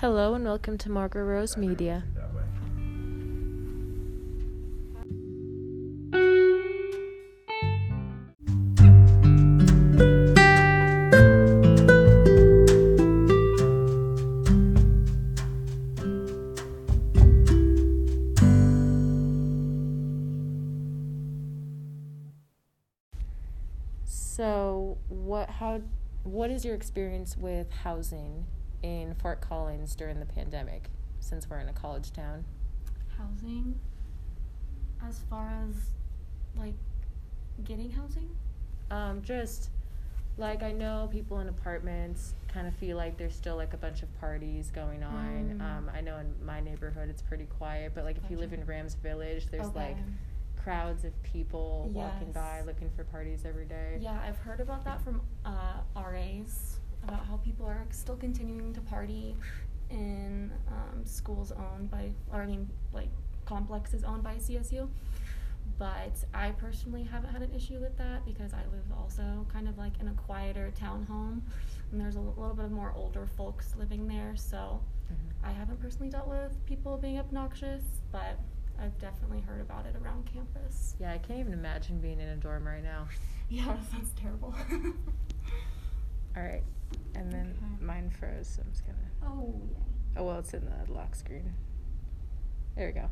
Hello and welcome to Margaret Rose Media. So, what how what is your experience with housing in Fort Collins during the pandemic since we're in a college town? housing as far as like getting housing Um, just like I know people in apartments kind of feel like there's still like a bunch of parties going on. Mm. Um, I know in my neighborhood it's pretty quiet, but like if you live in Rams Village, there's like crowds of people walking by looking for parties every day. yeah i've heard about that from uh, ras about how people are still continuing to party in um, schools owned by or i mean like complexes owned by csu but i personally haven't had an issue with that because i live also kind of like in a quieter townhome and there's a little bit of more older folks living there so Mhm. I haven't personally dealt with people being obnoxious, but I've definitely heard about it around campus. Yeah, I can't even imagine being in a dorm right now. Yeah, that sounds terrible. All right, and then Okay. mine froze, so I'm just gonna. oh, yay. Oh well, it's in the lock screen. There we go.